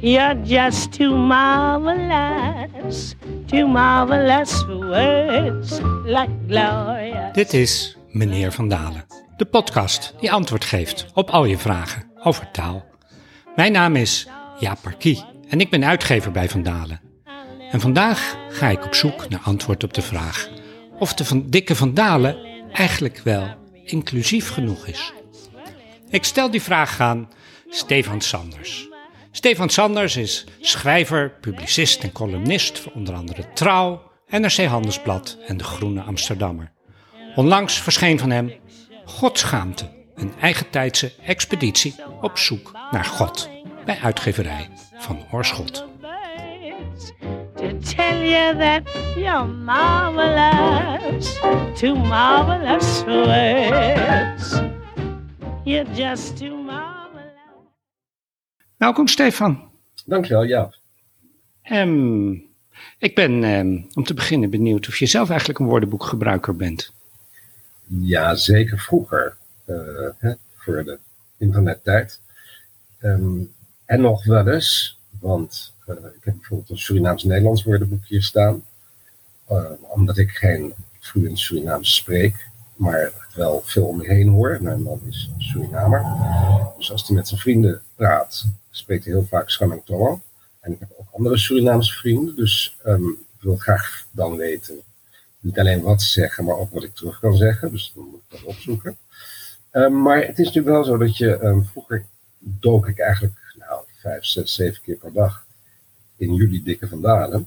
You're just too marvelous, too marvelous for words like Gloria. Dit is Meneer Van Dalen, de podcast die antwoord geeft op al je vragen over taal. Mijn naam is Jaap Parkie en ik ben uitgever bij Van Dalen. En vandaag ga ik op zoek naar antwoord op de vraag of de dikke Van Dalen eigenlijk wel inclusief genoeg is. Ik stel die vraag aan Stefan Sanders. Stefan Sanders is schrijver, publicist en columnist voor onder andere Trouw, NRC Handelsblad en De Groene Amsterdammer. Onlangs verscheen van hem Godschaamte, een eigentijdse expeditie op zoek naar God bij uitgeverij van Oorschot. Welkom Stefan. Dankjewel, Jaap. Ehm, ik ben ehm, om te beginnen benieuwd of je zelf eigenlijk een woordenboekgebruiker bent. Ja, zeker vroeger, eh, hè, voor de internettijd. Ehm, en nog wel eens, want eh, ik heb bijvoorbeeld een Surinaams-Nederlands woordenboek hier staan. Eh, omdat ik geen vloeiend Surinaams spreek, maar wel veel om me heen hoor. Mijn man is Surinamer. Dus als hij met zijn vrienden praat, spreekt heel vaak Schameng Tolong. En ik heb ook andere Surinaamse vrienden, dus ehm, ik wil graag dan weten niet alleen wat ze zeggen, maar ook wat ik terug kan zeggen. Dus dan moet ik dat opzoeken. Ehm, maar het is natuurlijk wel zo dat je, ehm, vroeger dook ik eigenlijk nou, vijf, zes, zeven keer per dag in jullie dikke vandalen.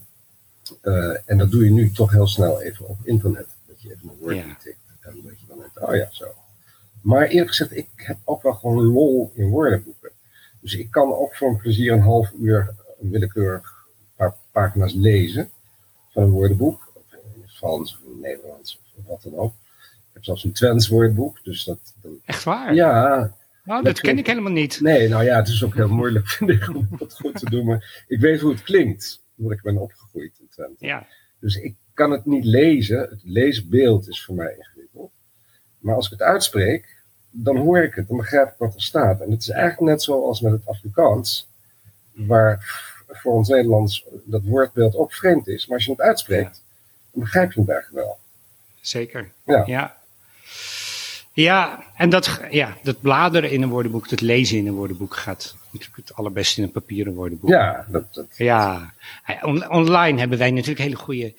Eh, en dat doe je nu toch heel snel even op internet. Dat je even een woord Ja. intikt en dat je dan denkt, oh ja, zo. Maar eerlijk gezegd, ik heb ook wel gewoon lol in woordenboeken. Dus ik kan ook voor een plezier een half uur een willekeurig paar pagina's lezen van een woordenboek. Of in het Frans of in het Nederlands of wat dan ook. Ik heb zelfs een Twents woordenboek, dus dat... dat Echt waar? ja, Nou, dat ken ik helemaal niet. Nee, nou ja, het is ook heel moeilijk vind ik om dat goed te doen. Maar ik weet hoe het klinkt, omdat ik ben opgegroeid in Twente. Ja, Dus ik kan het niet lezen. Het leesbeeld is voor mij ingewikkeld. Maar als ik het uitspreek, dan hoor ik het, dan begrijp ik wat er staat. En het is eigenlijk net zoals met het Afrikaans, waar voor ons Nederlands dat woordbeeld ook vreemd is. Maar als je het uitspreekt, dan begrijp je het eigenlijk wel. zeker. Ja. Ja. Ja, en dat, ja, dat bladeren in een woordenboek, dat lezen in een woordenboek gaat natuurlijk het allerbeste in een papieren woordenboek. Ja, dat, dat, Ja, On- online hebben wij natuurlijk hele goede,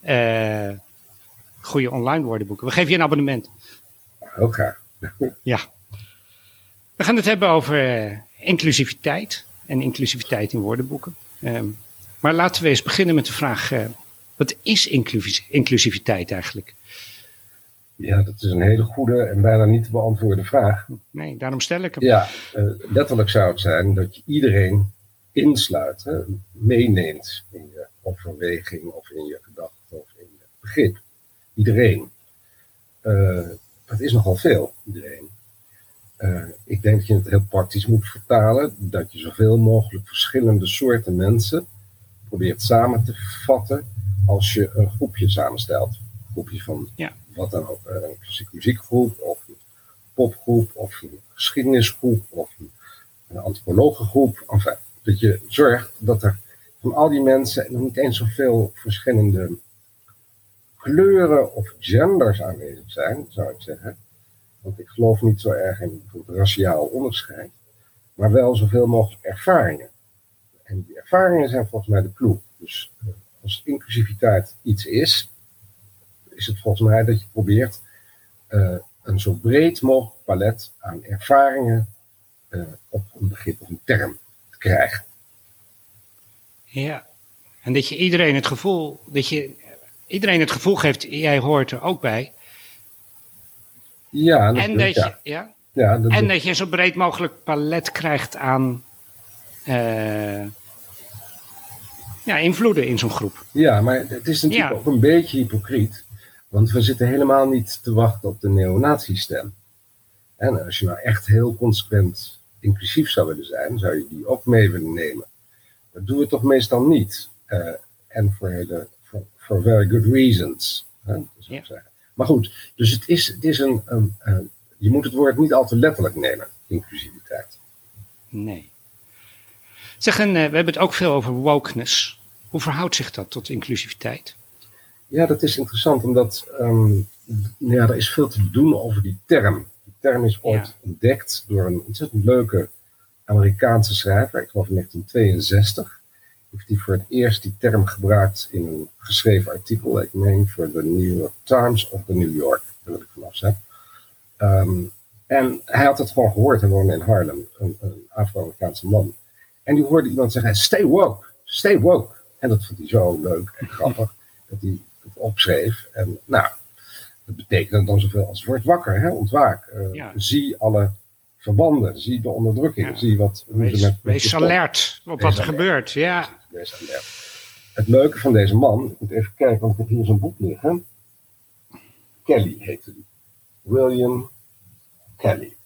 eh, goede online woordenboeken. We geven je een abonnement. heel graag. Ja. We gaan het hebben over eh, inclusiviteit en inclusiviteit in woordenboeken. Ehm, maar laten we eens beginnen met de vraag, eh, wat is inclusi- inclusiviteit eigenlijk? Ja, dat is een hele goede en bijna niet te beantwoorden vraag. Nee, daarom stel ik hem. Ja, eh, letterlijk zou het zijn dat je iedereen insluit, hè, meeneemt in je overweging of in je gedachte of in je begrip. Iedereen. Eh, dat is nogal veel, iedereen. Eh, ik denk dat je het heel praktisch moet vertalen, dat je zoveel mogelijk verschillende soorten mensen probeert samen te vatten als je een groepje samenstelt. Een groepje van Ja. wat dan ook, eh, een klassieke muziekgroep of een popgroep of een geschiedenisgroep of een, een antropologengroep. Enfin, dat je zorgt dat er van al die mensen nog niet eens zoveel verschillende kleuren of genders aanwezig zijn, zou ik zeggen. Want ik geloof niet zo erg in raciaal onderscheid, maar wel zoveel mogelijk ervaringen. En die ervaringen zijn volgens mij de clue. Dus eh, als inclusiviteit iets is, is het volgens mij dat je probeert eh, een zo breed mogelijk palet aan ervaringen eh, op een begrip of een term te krijgen. Ja. En dat je iedereen het gevoel, dat je iedereen het gevoel geeft, jij hoort er ook bij. Ja, En dat, ja. je, ja, ja, dat, en dat je zo breed mogelijk palet krijgt aan eh, ja, invloeden in zo'n groep. ja, maar het is natuurlijk Ja. ook een beetje hypocriet. Want we zitten helemaal niet te wachten op de neonazi-stem. En als je nou echt heel consequent inclusief zou willen zijn, zou je die ook mee willen nemen. Dat doen we toch meestal niet. Eh, en voor, hele, for very good reasons. Hè, Ja. Maar goed, dus het is, het is een, een, een- je moet het woord niet al te letterlijk nemen, inclusiviteit. Nee. Zeg, en, we hebben het ook veel over wokeness. Hoe verhoudt zich dat tot inclusiviteit? Ja, dat is interessant, omdat ehm, ja, er is veel te doen over die term. Die term is ooit ontdekt door een ontzettend leuke Amerikaanse schrijver, ik geloof in 1962. Heeft hij voor het eerst die term gebruikt in een geschreven artikel, ik meen voor de New York Times of de New York, daar wil ik vanaf zijn. Ehm, en hij had het gewoon gehoord, hij woonde in Harlem, een, een Afro-Amerikaanse man. En die hoorde iemand zeggen, stay woke, stay woke. En dat vond hij zo leuk en grappig, dat hij het opschreef. En nou, dat betekent dan zoveel als word wakker, hè, ontwaak. Uh, Zie alle verbanden, zie de onderdrukking, zie wat... Wees, met, wees alert op wat er gebeurt, ja. Wees alert. Het leuke van deze man, ik moet even kijken, want ik heb hier zo'n boek liggen. Kelly heette die. William Kelly.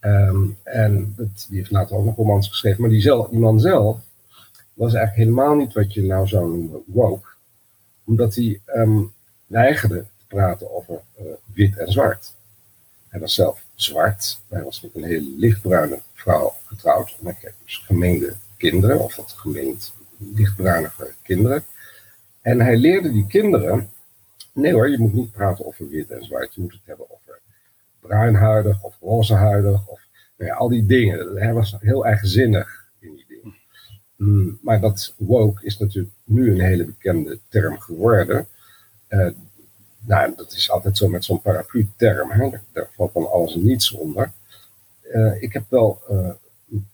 Ehm, en dat, die heeft later ook nog romans geschreven, maar die, zelf, die man zelf was eigenlijk helemaal niet wat je nou zou noemen woke. Omdat hij um, weigerde te praten over uh, wit en zwart. Hij was zelf zwart. Hij was met een hele lichtbruine vrouw getrouwd. En hij kreeg dus gemengde kinderen, of wat gemengd lichtbruinige kinderen. En hij leerde die kinderen, nee hoor, je moet niet praten over wit en zwart. Je moet het hebben over bruinhuidig of rozehuidig of nou ja, al die dingen. Hij was heel eigenzinnig in die dingen. Mm, maar dat woke is natuurlijk nu een hele bekende term geworden. Uh, nou, dat is altijd zo met zo'n paraplu-term. Daar, valt dan alles en niets onder. Uh, ik heb wel uh,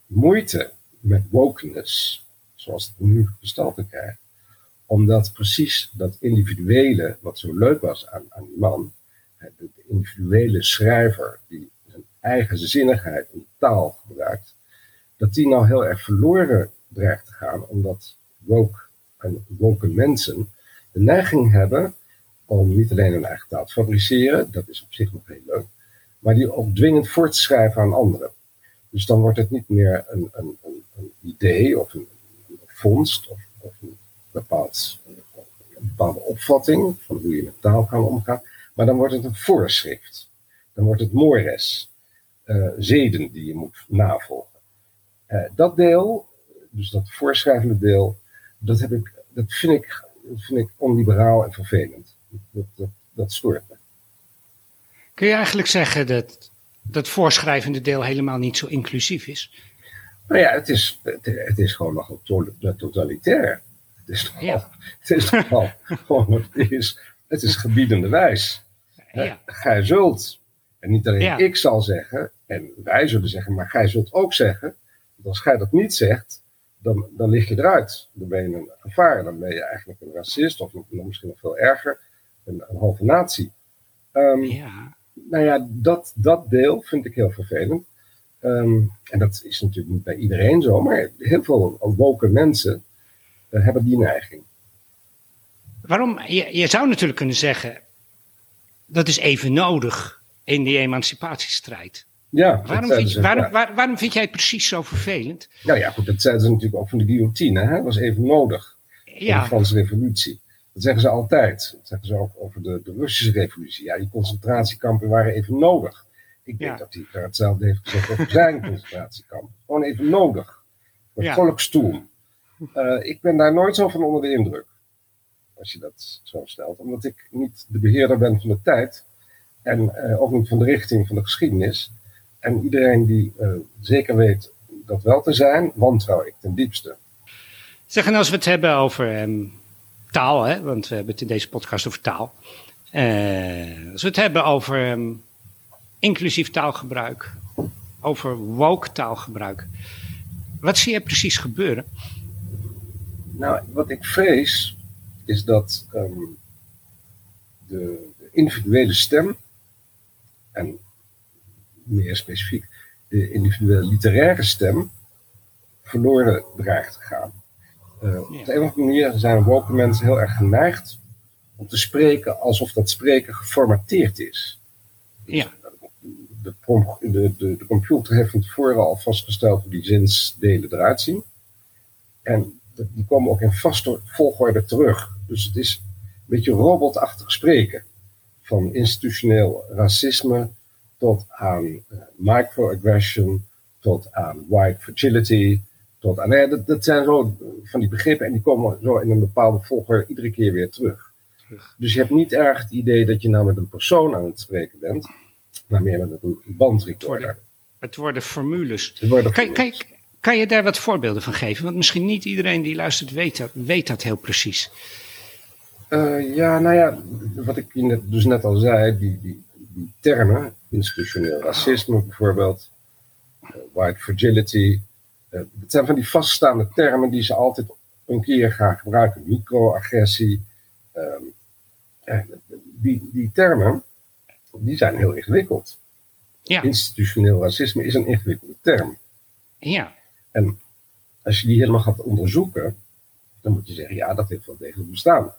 moeite met wokeness, zoals het nu gestalte krijgt. Omdat precies dat individuele, wat zo leuk was aan, aan die man, de individuele schrijver die zijn eigen zinnigheid in taal gebruikt, dat die nou heel erg verloren dreigt te gaan, omdat woke en woke mensen de neiging hebben om niet alleen hun eigen taal te fabriceren, dat is op zich nog heel leuk, maar die ook dwingend voor te schrijven aan anderen. Dus dan wordt het niet meer een, een, een, een idee of een, of, een, bepaald, een bepaalde opvatting van hoe je met taal kan omgaan, maar dan wordt het een voorschrift. Dan wordt het mores, uh, zeden die je moet navolgen. Uh, dat deel, dus dat voorschrijvende deel, dat, heb ik, dat, vind, ik, vind ik onliberaal en vervelend. Dat, dat, dat stoort me. Kun je eigenlijk zeggen dat dat voorschrijvende deel helemaal niet zo inclusief is? Nou ja, het is, het, is gewoon nogal totalitair. Het is nogal, ja. het is nogal gewoon, het is, het is gebiedende wijs. Ja. Gij zult, en niet alleen ik zal zeggen, en wij zullen zeggen, maar gij zult ook zeggen, als gij dat niet zegt, dan, dan lig je eruit. Dan ben je een gevaar, dan ben je eigenlijk een racist, of misschien nog veel erger, een, een halve natie. Um, ja. Nou ja, dat, dat deel vind ik heel vervelend. Um, en dat is natuurlijk niet bij iedereen zo, maar heel veel woke mensen uh, hebben die neiging. Waarom? Je, je zou natuurlijk kunnen zeggen, dat is even nodig in die emancipatiestrijd. Ja, waarom, vind, ze, waarom, Waar, waarom vind jij het precies zo vervelend? Nou ja, goed, dat zeiden ze natuurlijk ook van de guillotine. Hè? Dat was even nodig. Ja. de Franse revolutie. Dat zeggen ze altijd. Dat zeggen ze ook over de, de Russische revolutie. Ja, die concentratiekampen waren even nodig. Ik denk dat hij daar hetzelfde heeft gezegd over zijn concentratiekampen. Gewoon even nodig. Voor ja. volkstoel. Uh, ik ben daar nooit zo van onder de indruk als je dat zo stelt. Omdat ik niet de beheerder ben van de tijd en uh, ook niet van de richting van de geschiedenis. En iedereen die uh, zeker weet dat wel te zijn, wantrouw ik ten diepste. Zeg, en als we het hebben over um, taal, hè, want we hebben het in deze podcast over taal. Als we het hebben over um, inclusief taalgebruik, over woke taalgebruik. Wat zie je precies gebeuren? Nou, wat ik vrees is dat um, de, de, individuele stem, en meer specifiek de individuele literaire stem, verloren dreigt te gaan. Uh, Op de een of andere manier zijn woke mensen heel erg geneigd om te spreken alsof dat spreken geformateerd is. Ja. De, de, de, de computer heeft van tevoren al vastgesteld hoe die zinsdelen eruit zien. En die komen ook in vaste volgorde terug. Dus het is een beetje robotachtig spreken. Van institutioneel racisme tot aan uh, microaggression, tot aan white fragility, tot aan. Nee, dat, dat zijn zo van die begrippen en die komen zo in een bepaalde volgorde iedere keer weer. Terug. Dus je hebt niet erg het idee dat je nou met een persoon aan het spreken bent, maar meer met een bandrecorder. Het worden formules. Het worden Kan, kan, je- kan je daar wat voorbeelden van geven? Want misschien niet iedereen die luistert weet dat, weet dat heel precies. Eh, ja, nou ja, wat ik net, dus net al zei, die, die, die termen, institutioneel racisme bijvoorbeeld, eh, white fragility, eh, het zijn van die vaststaande termen die ze altijd een keer gaan gebruiken. Microagressie. ehm, eh, die, die termen, die zijn heel ingewikkeld. Ja, Institutioneel racisme is een ingewikkelde term. ja, En als je die helemaal gaat onderzoeken, dan moet je zeggen, ja, dat heeft wel degelijk bestaan.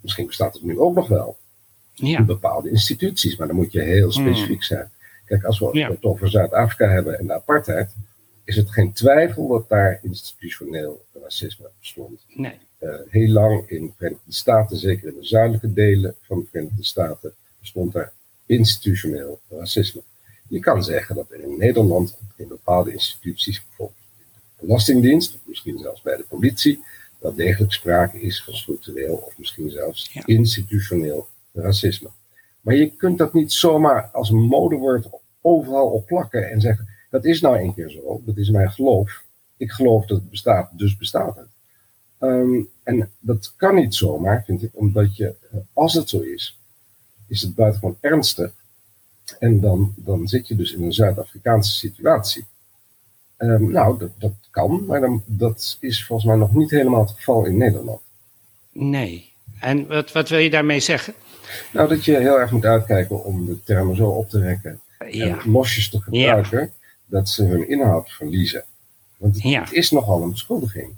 Misschien bestaat het nu ook nog wel in ja, bepaalde instituties, maar dan moet je heel specifiek zijn. Kijk, als we Hmm. Ja. het over Zuid-Afrika hebben en de apartheid, is het geen twijfel dat daar institutioneel racisme bestond. nee. Eh, heel lang in de Verenigde Staten, zeker in de zuidelijke delen van de Verenigde Staten, bestond er institutioneel racisme. Je kan zeggen dat er in Nederland in bepaalde instituties, bijvoorbeeld de Belastingdienst, misschien zelfs bij de politie, wel degelijk sprake is van structureel of misschien zelfs Ja. institutioneel racisme. Maar je kunt dat niet zomaar als een modewoord overal op plakken en zeggen, dat is nou een keer zo, dat is mijn geloof. Ik geloof dat het bestaat, dus bestaat het. Ehm, en dat kan niet zomaar, vind ik, omdat je, eh, als het zo is, is het buitengewoon ernstig. En dan, dan zit je dus in een Zuid-Afrikaanse situatie. Ehm, nou, dat, dat kan, maar dan, dat is volgens mij nog niet helemaal het geval in Nederland. Nee. En wat, wat wil je daarmee zeggen? Nou, dat je heel erg moet uitkijken om de termen zo op te rekken Ja, en losjes te gebruiken, dat ze hun inhoud verliezen. Want het, Ja. het is nogal een beschuldiging,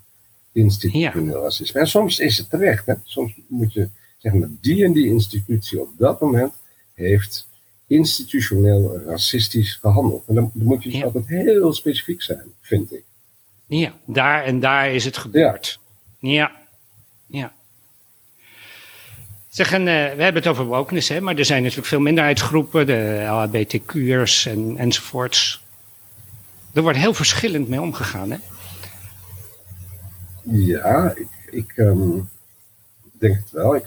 institutioneel racisme. En soms is het terecht. Hè? Soms moet je dat die en die institutie op dat moment heeft institutioneel racistisch gehandeld. En dan, dan moet je dus Ja. altijd heel specifiek zijn, vind ik. ja, daar en daar is het gebeurd. Ja, ja. Zeg, en, eh, we hebben het over wokeness, hè, maar er zijn natuurlijk veel minderheidsgroepen, de LHBTQ'ers en, enzovoorts. Er wordt heel verschillend mee omgegaan, hè? Ja, ik, ik ehm, denk het wel. Ik,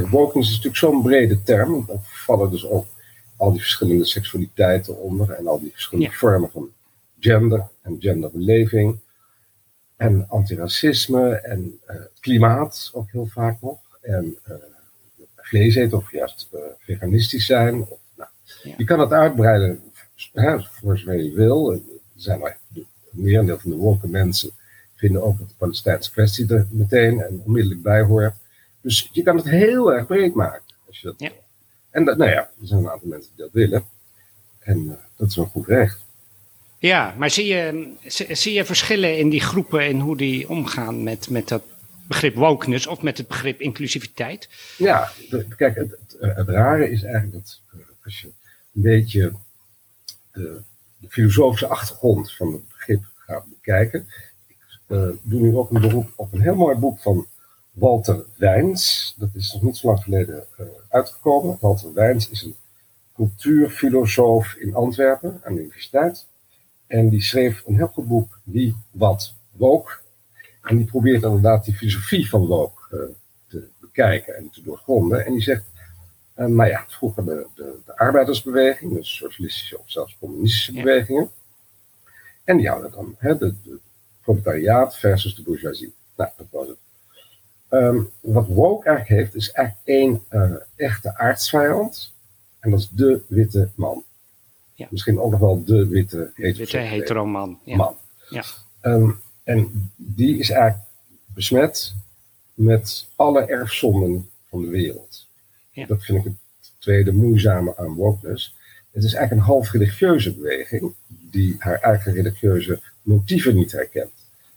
wokeness is natuurlijk zo'n brede term. Daar vallen dus ook al die verschillende seksualiteiten onder en al die verschillende Ja. vormen van gender en genderbeleving. En antiracisme en eh, klimaat ook heel vaak nog. En eh, vlees eten of juist eh, veganistisch zijn. Of, nou, Ja. Je kan het uitbreiden hè, voor zover je wil. Er zijn maar de merendeel van de woke mensen vinden ook dat de Palestijnse kwestie er meteen en onmiddellijk bij hoort. Dus je kan het heel erg breed maken. Als je dat Ja. En dat, nou ja, er zijn een aantal mensen die dat willen. En eh, dat is een goed recht. Ja, maar zie je, zie, zie je verschillen in die groepen en hoe die omgaan met, met dat begrip wokeness of met het begrip inclusiviteit? Ja, de- kijk, het, het, het rare is eigenlijk dat eh, als je een beetje de, de filosofische achtergrond van het begrip gaat bekijken. Ik eh, doe nu ook een beroep op een heel mooi boek van Walter Wijns. Dat is nog niet zo lang geleden eh, uitgekomen. Walter Wijns is een cultuurfilosoof in Antwerpen aan de universiteit. En die schreef een heel goed boek, Wie, Wat, Woke. En die probeert inderdaad die filosofie van woke eh, te bekijken en te doorgronden. En die zegt, eh, nou ja, vroeger de, de, de arbeidersbeweging, dus socialistische of zelfs communistische Ja. bewegingen. En die hadden dan hè, de, de proletariaat versus de bourgeoisie. Nou, dat was het. Ehm, wat woke eigenlijk heeft, is eigenlijk één eh, echte aardsvijand. En dat is de witte man. Ja. Misschien ook nog wel de witte Witte heteroseksuele heteroman. Ja. man. Ja. Ehm, en die is eigenlijk besmet met alle erfzonden van de wereld. Ja. Dat vind ik het tweede moeizame aan wokeness. Het is eigenlijk een half religieuze beweging die haar eigen religieuze motieven niet herkent.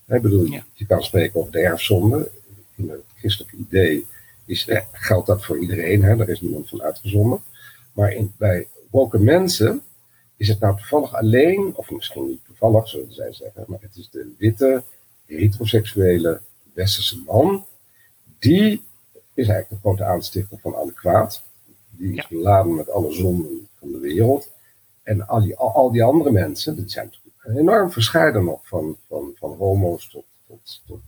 Ik bedoel, je kan spreken over de erfzonde. In het christelijke idee is, eh, geldt dat voor iedereen, hè? daar is niemand van uitgezonden. Maar in, bij woke mensen is het nou toevallig alleen, of misschien niet toevallig, zullen zij zeggen, maar het is de witte, heteroseksuele westerse man, die is eigenlijk de grote aanstichter van alle kwaad. Die is beladen met alle zonden van de wereld. En al die, al, al die andere mensen, dat zijn natuurlijk enorm verscheiden nog. Van, van, van homo's tot, tot, tot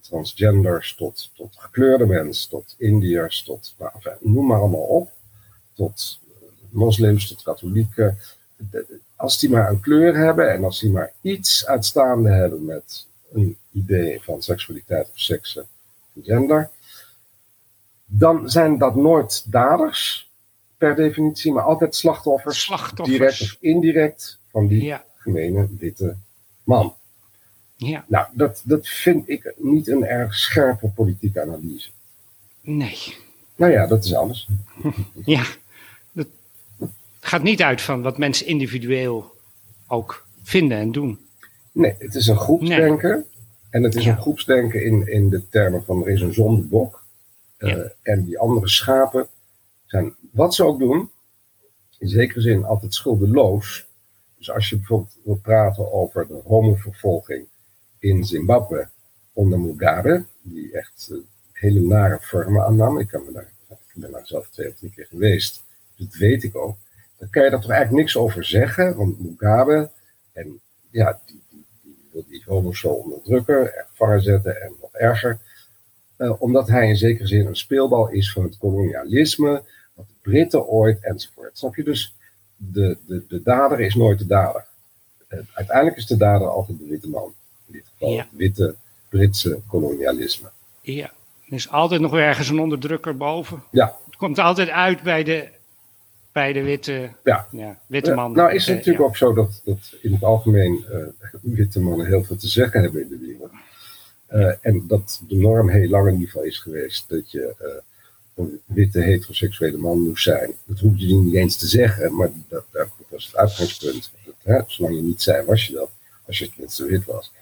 transgenders, tot, tot gekleurde mensen, tot Indiërs, tot, nou, enfin, noem maar allemaal op. Tot uh, moslims, tot katholieken. Als die maar een kleur hebben en als die maar iets uitstaande hebben met een idee van seksualiteit of seks en gender, dan zijn dat nooit daders per definitie, maar altijd slachtoffers, Slachtoffers. direct of indirect, van die Ja. gemene witte man. Ja, Nou, dat, dat vind ik niet een erg scherpe politieke analyse. nee. Nou ja, dat is alles. Ja, het gaat niet uit van wat mensen individueel ook vinden en doen. Nee, het is een groepsdenken. En het is Ja. een groepsdenken in, in de termen van er is een zondebok. Eh, Ja. En die andere schapen zijn, wat ze ook doen, in zekere zin altijd schuldeloos. Dus als je bijvoorbeeld wil praten over de homovervolging in Zimbabwe onder Mugabe, die echt eh, hele nare vormen aannam. Ik, daar, ik ben daar zelf twee of drie keer geweest, dus dat weet ik ook. Dan kan je daar toch eigenlijk niks over zeggen, want Mugabe en ja, die, die, die wil die homo's zo onderdrukken, er gevangen zetten en nog erger. Eh, omdat hij in zekere zin een speelbal is van het kolonialisme, wat de Britten ooit enzovoort. Snap je? Dus de, de, de dader is nooit de dader. Eh, uiteindelijk is de dader altijd de witte man. Het witte Britse kolonialisme. Ja, er is altijd nog ergens een onderdrukker boven. Ja, Het komt altijd uit bij de, bij de witte, ja. ja, witte Eh, man. nou is het Eh, natuurlijk ja. ook zo dat, dat in het algemeen eh, witte mannen heel veel te zeggen hebben in de wereld. En dat de norm heel lang in ieder geval is geweest dat je een witte heteroseksuele man moest zijn. Dat hoef je niet eens te zeggen, maar dat, dat was het uitgangspunt. Dat, hè, zolang je niet zei, was je dat. Als je tenminste wit was.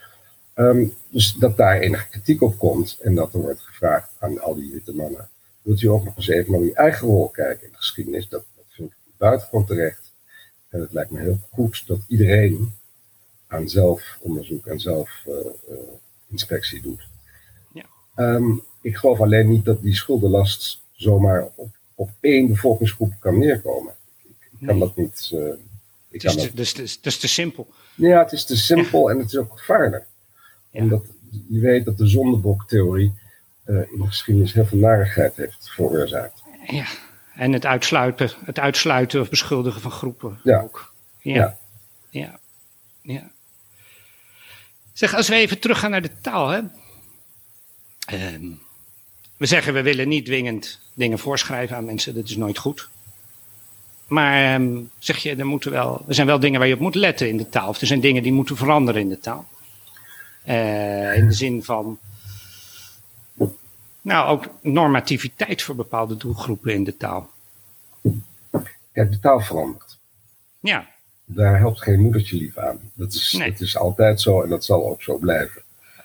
Ehm, dus dat daar enige kritiek op komt en dat er wordt gevraagd aan al die witte mannen. Wilt u ook nog eens even naar uw eigen rol kijken in de geschiedenis? Dat, dat vind ik buitengewoon terecht. En het lijkt me heel goed dat iedereen aan zelfonderzoek en zelfinspectie doet. Ja. Ehm, ik geloof alleen niet dat die schuldenlast zomaar op, op één bevolkingsgroep kan neerkomen. Ik, ik kan Nee. dat niet. ik Het is, kan te, dus, dus, dat is te simpel. ja, het is te simpel en het is ook gevaarlijk. Ja. Omdat je weet dat de zondeboktheorie eh, in de geschiedenis heel veel narigheid heeft veroorzaakt. Ja. En het uitsluiten, het uitsluiten of beschuldigen van groepen Ja. ook. Ja. Ja. Ja. ja. Zeg, als we even teruggaan naar de taal. Hè? Ehm, we zeggen we willen niet dwingend dingen voorschrijven aan mensen. Dat is nooit goed. Maar ehm, zeg je, er, moeten wel, er zijn wel dingen waar je op moet letten in de taal. Of er zijn dingen die moeten veranderen in de taal. Eh, in de zin van. Nou, ook normativiteit voor bepaalde doelgroepen in de taal. Kijk, de taal verandert. Ja, Daar helpt geen moedertje lief aan. Dat is, Nee. dat is altijd zo en dat zal ook zo blijven.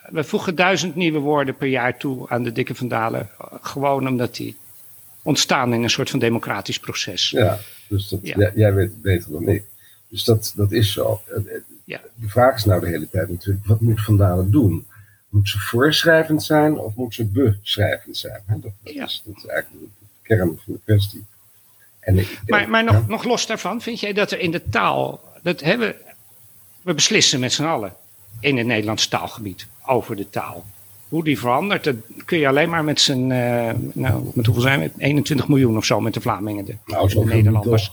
we voegen duizend nieuwe woorden per jaar toe aan de dikke vandalen. Gewoon omdat die ontstaan in een soort van democratisch proces. Ja, dus dat, Ja. jij, jij weet het beter dan ik. Dus dat, dat is zo. Ja. De vraag is nou de hele tijd natuurlijk, wat moet Van Dalen doen? Moet ze voorschrijvend zijn of moet ze beschrijvend zijn? Dat, dat Ja. is, dat is eigenlijk de kern van de kwestie. En ik, Maar, maar nog, nog los daarvan, vind jij dat er in de taal. Dat hebben, we beslissen met z'n allen in het Nederlandse taalgebied over de taal. Hoe die verandert, dat kun je alleen maar met z'n. eh, nou, met hoeveel zijn we? 21 miljoen of zo met de Vlamingen. De, Nou, de Nederlanders.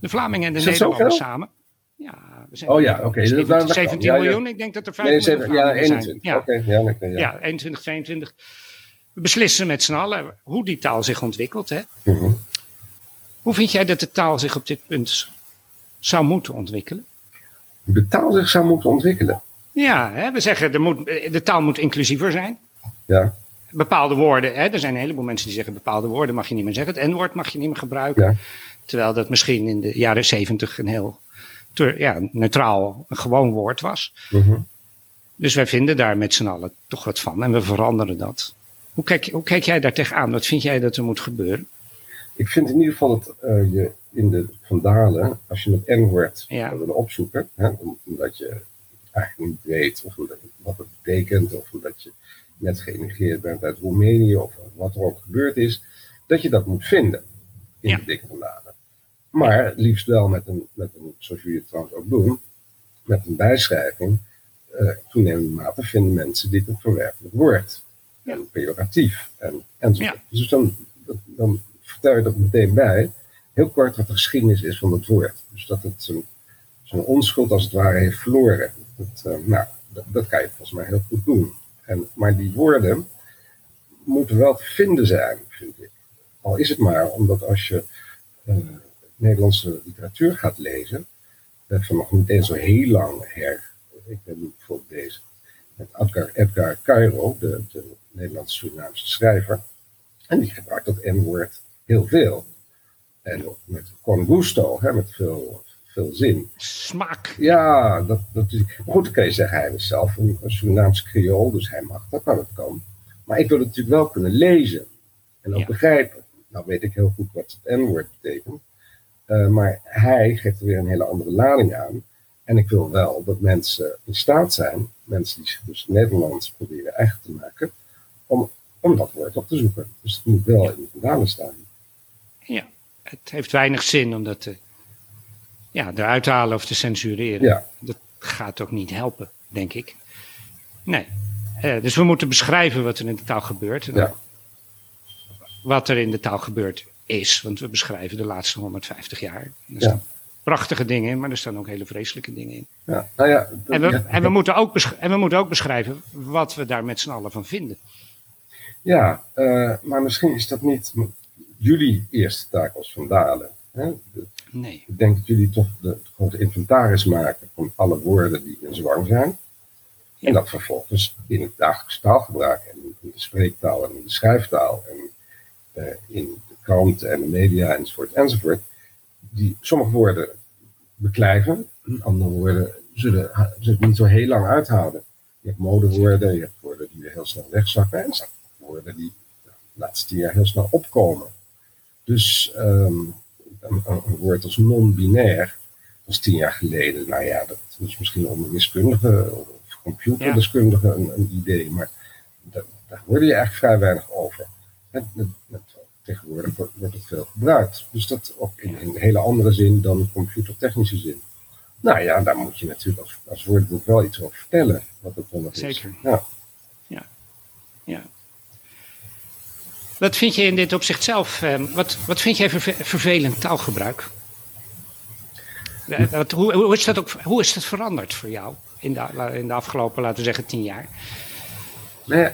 De Vlamingen en de Nederlanders samen. Ja, we zijn Oh ja, oké, dat- dat- dat kan. 17 Ja, ja. miljoen. Ik denk dat er 5 Nee, miljoen ja, Vlamingen zijn. 21. Ja. Ja, oké, ja. Ja, 21, 22. We beslissen met z'n allen hoe die taal zich ontwikkelt. Hè? Mhm. Hoe vind jij dat de taal zich op dit punt zou moeten ontwikkelen? De taal zich zou moeten ontwikkelen. Ja, hè, we zeggen er moet, de taal moet inclusiever zijn. Ja, Bepaalde woorden, hè, er zijn een heleboel mensen die zeggen bepaalde woorden mag je niet meer zeggen. Het N-woord mag je niet meer gebruiken. ja. Terwijl dat misschien in de jaren zeventig een heel ja, neutraal, een gewoon woord was. Mhm. Dus wij vinden daar met z'n allen toch wat van en we veranderen dat. Hoe kijk, hoe kijk jij daar tegenaan? Wat vind jij dat er moet gebeuren? Ik vind in ieder geval dat eh, je in de Vandalen, als je het N-woord Ja. willen opzoeken, hè, om- omdat je eigenlijk niet weet of wat het betekent, of omdat je net geëmigreerd bent uit Roemenië, of wat er ook gebeurd is, dat je dat moet vinden in Ja. de dikke Vandalen. Maar liefst wel met een, met een, zoals jullie het trouwens ook doen, met een bijschrijving, uh, toenemende mate vinden mensen dit een verwerpelijk woord. En pejoratief. En, enzovoort. Ja. Dus dan, dan vertel je dat meteen bij. Heel kort wat de geschiedenis is van het woord. Dus dat het zijn, zijn onschuld als het ware heeft verloren. Dat, uh, nou, dat, dat, kan je volgens mij heel goed doen. En, maar die woorden moeten wel te vinden zijn, vind ik. Al is het maar omdat als je uh, Nederlandse literatuur gaat lezen, van nog niet eens zo heel lang her. Ik ben nu bijvoorbeeld bezig met Edgar, Edgar Cairo, de, de Nederlandse Surinaamse schrijver. En die gebruikt dat N-woord heel veel. En ook met con gusto, hè, met veel, veel zin. Smaak. Ja, dat, dat, goed, dan kan je zeggen, hij is zelf een, een Surinaamse creool, dus hij mag dat, kan het kan. Maar ik wil het natuurlijk wel kunnen lezen en ook begrijpen. Nou weet ik heel goed wat het N-woord betekent. Uh, maar hij geeft er weer een hele andere lading aan. En ik wil wel dat mensen in staat zijn, mensen die zich dus Nederlands proberen eigen te maken, om, om dat woord op te zoeken. Dus het moet wel in de vandalen staan. Ja, het heeft weinig zin om dat te, ja, eruit te halen of te censureren. Ja. Dat gaat ook niet helpen, denk ik. Nee. Uh, dus we moeten beschrijven wat er in de taal gebeurt. Ja. Wat er in de taal gebeurt is, want we beschrijven de laatste 150 jaar. Er staan prachtige dingen in, maar er staan ook hele vreselijke dingen in. Ja. Nou ja, en, we, en, we moeten ook en we moeten ook beschrijven wat we daar met z'n allen van vinden. Ja, uh, maar misschien is dat niet jullie eerste taak als Vandalen. Hè? nee. Ik denk dat jullie toch de, de grote inventaris maken van alle woorden die in zwang zijn. Ja. En dat vervolgens in het dagelijks taalgebruik en in de spreektaal en in de schrijftaal en uh, in kranten en de media enzovoort enzovoort, die sommige woorden beklijven, andere woorden zullen, zullen het niet zo heel lang uithouden. Je hebt modewoorden, je hebt woorden die weer heel snel wegzakken en woorden die de laatste jaar heel snel opkomen. Dus um, een, woord als non-binair was tien jaar geleden, nou ja, dat is misschien onder wiskundige of computerdeskundige een, idee, maar daar, hoorde je eigenlijk vrij weinig over. Met, met, tegenwoordig wordt, het veel gebruikt. Dus dat ook in, een hele andere zin dan computertechnische zin. Nou ja, daar moet je natuurlijk als, als woordboek wel iets over vertellen, wat het dan is. Zeker. Ja. ja. ja. Wat vind je in dit opzicht zelf, eh, wat, wat vind jij verve vervelend taalgebruik? Wat, hoe, hoe, is dat ook, hoe is dat veranderd voor jou in de, in de afgelopen, laten we zeggen, tien jaar? Nou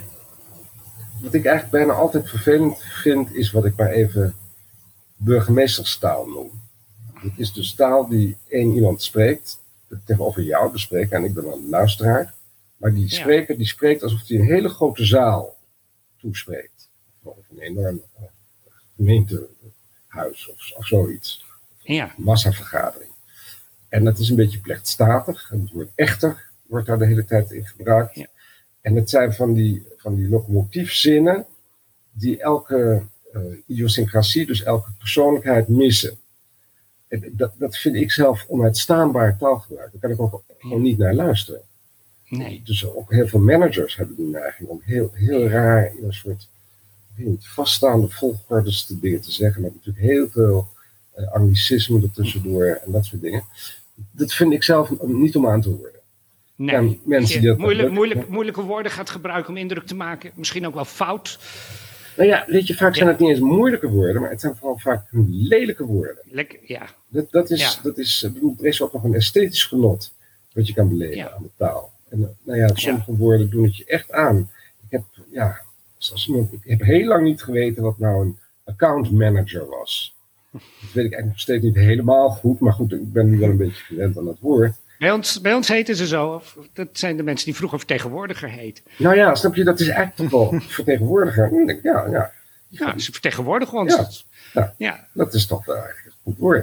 wat ik eigenlijk bijna altijd vervelend vind, is wat ik maar even burgemeesterstaal noem. Het is dus taal die één iemand spreekt, tegenover jou bespreekt, en ik ben een luisteraar. Maar die spreker die spreekt alsof hij een hele grote zaal toespreekt of een enorm uh, gemeentehuis of, of zoiets. Ja. Massavergadering. En dat is een beetje plechtstatig. En het woord echter wordt daar de hele tijd in gebruikt. Ja. En het zijn van die, van die locomotiefzinnen die elke uh, idiosyncrasie, dus elke persoonlijkheid missen. En dat, dat vind ik zelf onuitstaanbaar taalgebruik. Daar kan ik ook gewoon niet naar luisteren. Nee. Dus ook heel veel managers hebben die neiging om heel, heel raar in een soort niet, vaststaande volgordes te dingen te zeggen, met natuurlijk heel veel uh, anglicisme ertussendoor en dat soort dingen. Dat vind ik zelf niet om aan te horen. Nee, en mensen die dat moeilijk, moeilijk, moeilijke woorden gaat gebruiken om indruk te maken, misschien ook wel fout. Nou ja, weet je, vaak zijn het niet eens moeilijke woorden, maar het zijn vooral vaak lelijke woorden. Lekker, ja. Dat, dat is, ja. dat is, bedoel, er is ook nog een esthetisch genot wat je kan beleven ja. aan de taal. En nou ja, sommige woorden doen het je echt aan. Ik heb, ja, iemand, ik heb heel lang niet geweten wat nou een account manager was. Dat weet ik eigenlijk nog steeds niet helemaal goed, maar goed, ik ben nu wel een beetje gewend aan dat woord. Bij ons, bij ons heten ze zo. Dat zijn de mensen die vroeger vertegenwoordiger heten. Nou ja, snap je, dat is eigenlijk toch wel vertegenwoordiger. Ja, ja. Ja, ze vertegenwoordigen ons. Ja, ja. ja. dat is toch wel eigenlijk een goed woord.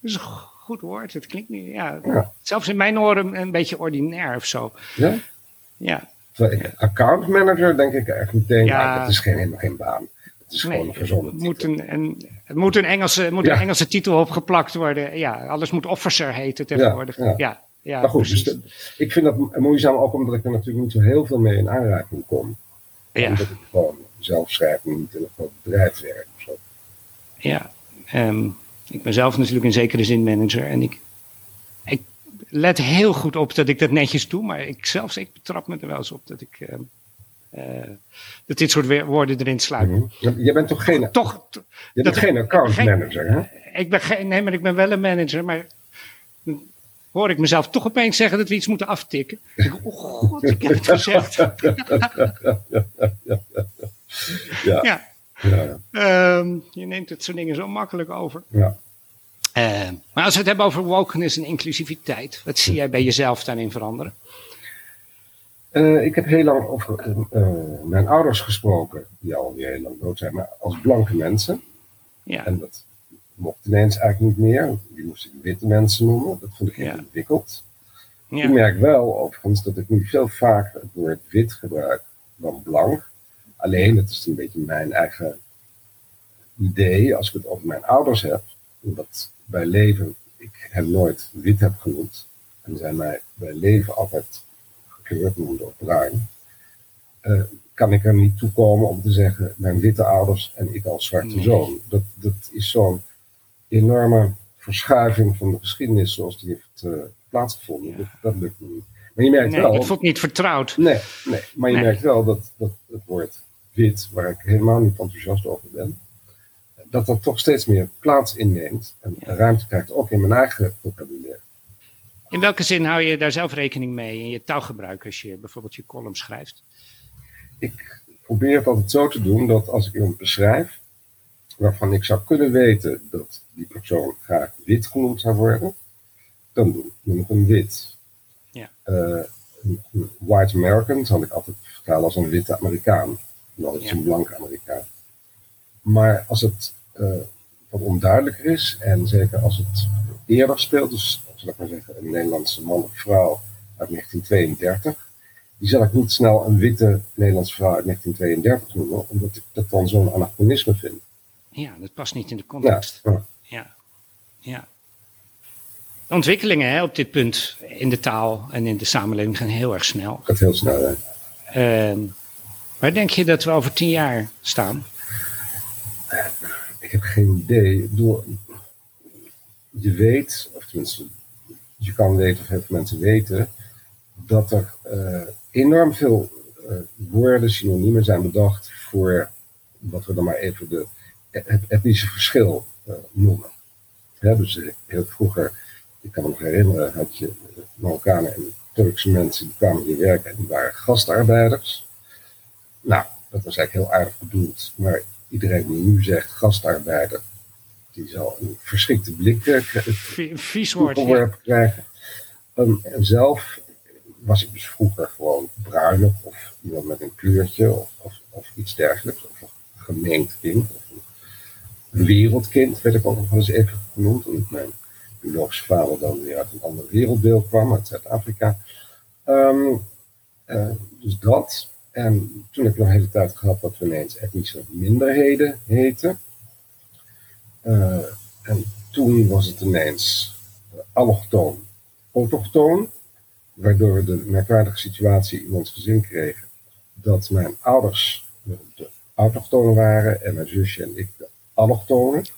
Dat is een goed woord. Het klinkt niet, ja, ja. Zelfs in mijn oren een beetje ordinair of zo. Ja? Ja. Account manager denk ik echt meteen, ja, dat is geen, helemaal geen baan. Het is nee, gewoon een verzonnen het moet een, een, het moet een Engelse, moet ja. een Engelse titel opgeplakt worden. Ja, alles moet officer heten tegenwoordig. Ja, ja. Ja maar goed, dus ik vind dat moeizaam ook omdat ik er natuurlijk niet zo heel veel mee in aanraking kom. Ja. Omdat ik gewoon zelf schrijf en niet in een groot bedrijf werk of zo. Ja, um, ik ben zelf natuurlijk in zekere zin manager en ik, ik let heel goed op dat ik dat netjes doe, maar ik zelfs ik betrap me er wel eens op dat ik. eh, eh, dat dit soort woorden erin sluipen. Mhm. Jij bent toch geen, Toch, je bent dat- geen account geen- manager, hè? ik ben geen, nee, maar ik ben wel een manager, maar hoor ik mezelf toch opeens zeggen dat we iets moeten aftikken. Ik denk, oh god, ik heb het gezegd. Ja. Ja, Ja, ehm, je neemt het soort dingen zo makkelijk over. ja. Eh, maar als we het hebben over wokeness en inclusiviteit, wat zie jij bij jezelf daarin veranderen? Eh, ik heb heel lang over eh, eh, mijn ouders gesproken, die alweer heel lang dood zijn, maar als blanke mensen. Ja, En dat mocht ineens eigenlijk niet meer. Die moest ik witte mensen noemen. Dat vond ik heel Ja. ingewikkeld. Ik ja, merk wel overigens dat ik nu veel vaker het woord wit gebruik dan blank. Alleen, het is een beetje mijn eigen idee als ik het over mijn ouders heb. Omdat bij leven ik hen nooit wit heb genoemd. En zij mij bij leven altijd gekleurd noemden of bruin. eh, kan ik er niet toe komen om te zeggen mijn witte ouders en ik als zwarte Nee. zoon. Dat, dat is zo'n enorme verschuiving van de geschiedenis zoals die heeft eh, plaatsgevonden. Ja. Dat, dat lukt me niet. Maar je merkt nee, wel. dat voelt niet vertrouwd. Nee, nee, maar je Nee. merkt wel dat, dat het woord wit, waar ik helemaal niet enthousiast over ben, dat dat toch steeds meer plaats inneemt en Ja. ruimte krijgt, ook in mijn eigen vocabulaire. In welke zin hou je daar zelf rekening mee in je taalgebruik als je bijvoorbeeld je column schrijft? Ik probeer het altijd zo te doen dat als ik iemand beschrijf, waarvan ik zou kunnen weten dat die persoon graag wit genoemd zou worden, dan noem ik hem wit. Ja. Eh, white American zal ik altijd vertalen als een witte Amerikaan, is Ja. een blanke Amerikaan. Maar als het eh, wat onduidelijker is, en zeker als het eerder speelt, dus zal ik maar zeggen, een Nederlandse man of vrouw uit 1932, die zal ik niet snel een witte Nederlandse vrouw uit 1932 noemen, omdat ik dat dan zo'n anachronisme vind. Ja, dat past niet in de context. ja. Ja, ja. De ontwikkelingen hè, op dit punt in de taal en in de samenleving gaan heel erg snel. gaat heel snel. Hè? Ehm, waar denk je dat we over tien jaar staan? Ik heb geen idee. Ik bedoel, je weet, of tenminste, je kan weten, of heel veel mensen weten, dat er eh, enorm veel eh, woorden, synoniemen zijn bedacht voor wat we dan maar even de, het etnische verschil eh, noemen. Hè, dus eh, heel vroeger, ik kan me nog herinneren, had je eh, Marokkanen en Turkse mensen die kwamen hier werken en die waren gastarbeiders. Nou, dat was eigenlijk heel aardig bedoeld, maar iedereen die nu zegt gastarbeider, die zal een verschrikte blik Vies woord. Ja. toegeworpen krijgen. Ehm, en zelf was ik dus vroeger gewoon bruinig of iemand met een kleurtje of, of, of iets dergelijks. Of een gemeend kind of een wereldkind werd ik ook nog eens even genoemd. Omdat mijn biologische vader dan weer uit een ander wereldbeeld kwam, uit Zuid-Afrika. Ehm, eh, dus dat. En toen heb ik nog een hele tijd gehad dat we ineens etnische minderheden heten. Eh, en toen was het ineens allochtoon, autochtoon. Waardoor we de merkwaardige situatie in ons gezin kregen dat mijn ouders de autochtonen waren en mijn zusje en ik de allochtonen. Ik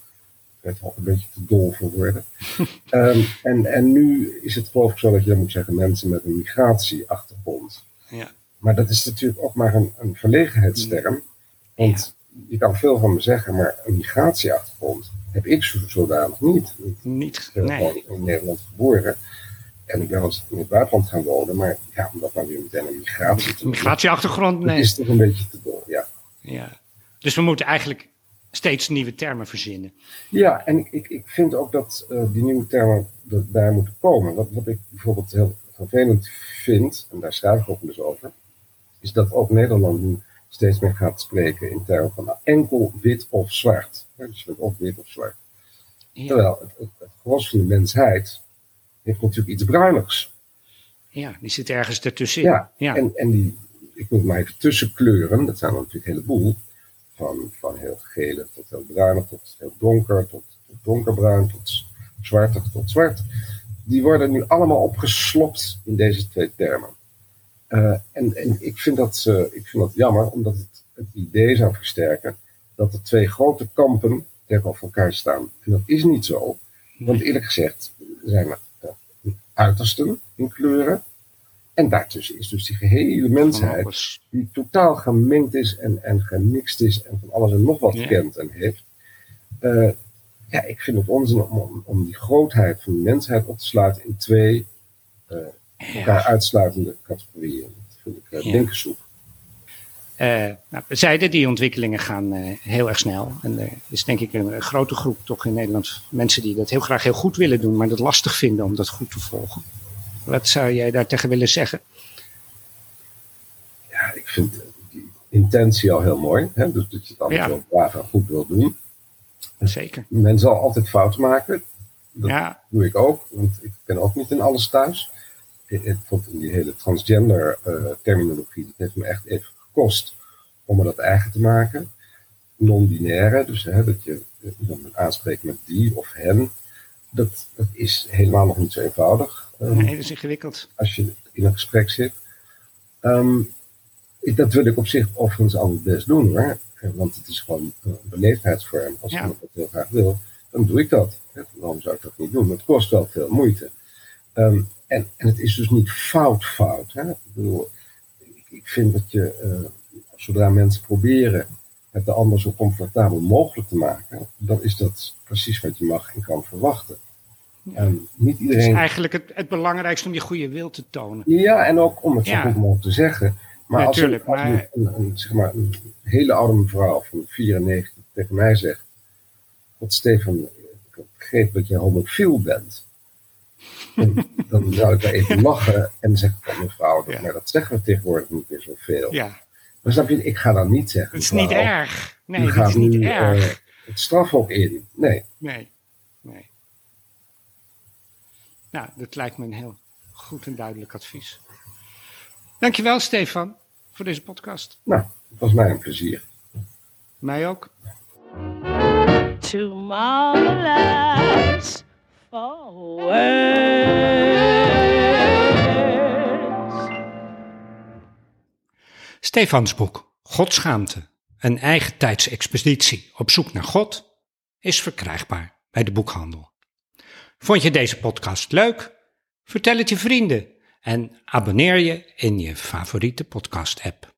werd er ook een beetje te dol voor worden. Ehm, en, en nu is het geloof ik zo dat je dan moet zeggen mensen met een migratieachtergrond. Ja. Maar dat is natuurlijk ook maar een, een verlegenheidsterm. Want je kan veel van me zeggen, maar een migratieachtergrond heb ik zo, zodanig niet. Ik Niet, nee. gewoon in Nederland geboren. En ik ben wel eens in het buitenland gaan wonen. Maar ja, om dat nou weer meteen een migratie te Migratieachtergrond, dat nee. is toch een beetje te dol, ja. Ja. Dus we moeten eigenlijk steeds nieuwe termen verzinnen. Ja, en ik, ik, vind ook dat eh, die nieuwe termen daar moeten komen. Wat, wat ik bijvoorbeeld heel vervelend vind, en daar schrijf ik ook dus over, is dat ook Nederland nu steeds meer gaat spreken in termen van nou, enkel wit of zwart. Ja, dus je bent of wit of zwart. Ja, Terwijl het, het, het gros van de mensheid heeft natuurlijk iets bruinigs. ja die zit ergens ertussenin. Ja, ja. En, en die, ik noem het maar even tussenkleuren, dat zijn er natuurlijk een heleboel. Van, van heel gele tot heel bruinig, tot heel donker, tot, donkerbruin, tot zwartig, tot zwart. Die worden nu allemaal opgeslopt in deze twee termen. Eh, en, en ik, vind dat, eh, ik vind dat jammer, omdat het het idee zou versterken dat er twee grote kampen tegenover elkaar staan. En dat is niet zo. Want eerlijk gezegd zijn er eh, uitersten in kleuren. En daartussen is dus die gehele mensheid, die totaal gemengd is en, en gemixt is en van alles en nog wat Ja. kent en heeft. Eh, ja, ik vind het onzin om, om, die grootheid van de mensheid op te sluiten in twee elkaar Ja. uitsluitende categorieën. Dat vind ik uh. Eh, nou, we zeiden, die ontwikkelingen gaan eh, heel erg snel. En er is denk ik een, een grote groep toch in Nederland mensen die dat heel graag heel goed willen doen, maar dat lastig vinden om dat goed te volgen. Wat zou jij daar tegen willen zeggen? Ja, ik vind die intentie al heel mooi. Hè? Dus dat je het allemaal Ja. zo braaf en goed wil doen. Zeker. Men zal altijd fouten maken. Dat Ja, doe ik ook, want ik ben ook niet in alles thuis. Ik, ik vond in die hele transgender eh, terminologie, dat heeft me echt even gekost om me dat eigen te maken. Non-binaire, dus hè, dat je iemand moet aanspreken met die of hen. Dat, dat is helemaal nog niet zo eenvoudig. Ehm, nee, dat is ingewikkeld. als je in een gesprek zit. Ehm, dat wil ik op zich overigens al best doen hoor. Eh, Want het is gewoon een beleefdheidsvorm. Als Ja. iemand dat heel graag wil, dan doe ik dat. Eh, Waarom zou ik dat niet doen? Het kost wel veel moeite. Ehm, en, en het is dus niet fout fout. Hè? Ik, bedoel, ik, ik vind dat je, eh, zodra mensen proberen het de ander zo comfortabel mogelijk te maken, dan is dat precies wat je mag en kan verwachten. En niet Het is iedereen eigenlijk het, het belangrijkste om je goede wil te tonen. ja, en ook om het zo goed mogelijk te zeggen. Maar als, een, als maar- een, een, zeg maar een hele oude mevrouw van 94 tegen mij zegt: Wat Stefan, ik begreep dat je homofiel bent. En dan zou ik daar even lachen en zeggen: "Oh, Mevrouw, dat, Ja. maar dat zeggen we tegenwoordig niet meer zoveel. Ja, Maar snap je, ik ga dan niet zeggen: het is niet erg. Nee, dat gaat is niet nu, erg. eh, het strafhok in. Nee, nee. Nou, dat lijkt me een heel goed en duidelijk advies. Dankjewel, Stefan, voor deze podcast. nou, het was mij een plezier. Mij ook. too marvelous for words. Stefans boek Godschaamte, een eigen tijdsexpeditie op zoek naar God, is verkrijgbaar bij de boekhandel. Vond je deze podcast leuk? Vertel het je vrienden en abonneer je in je favoriete podcast-app.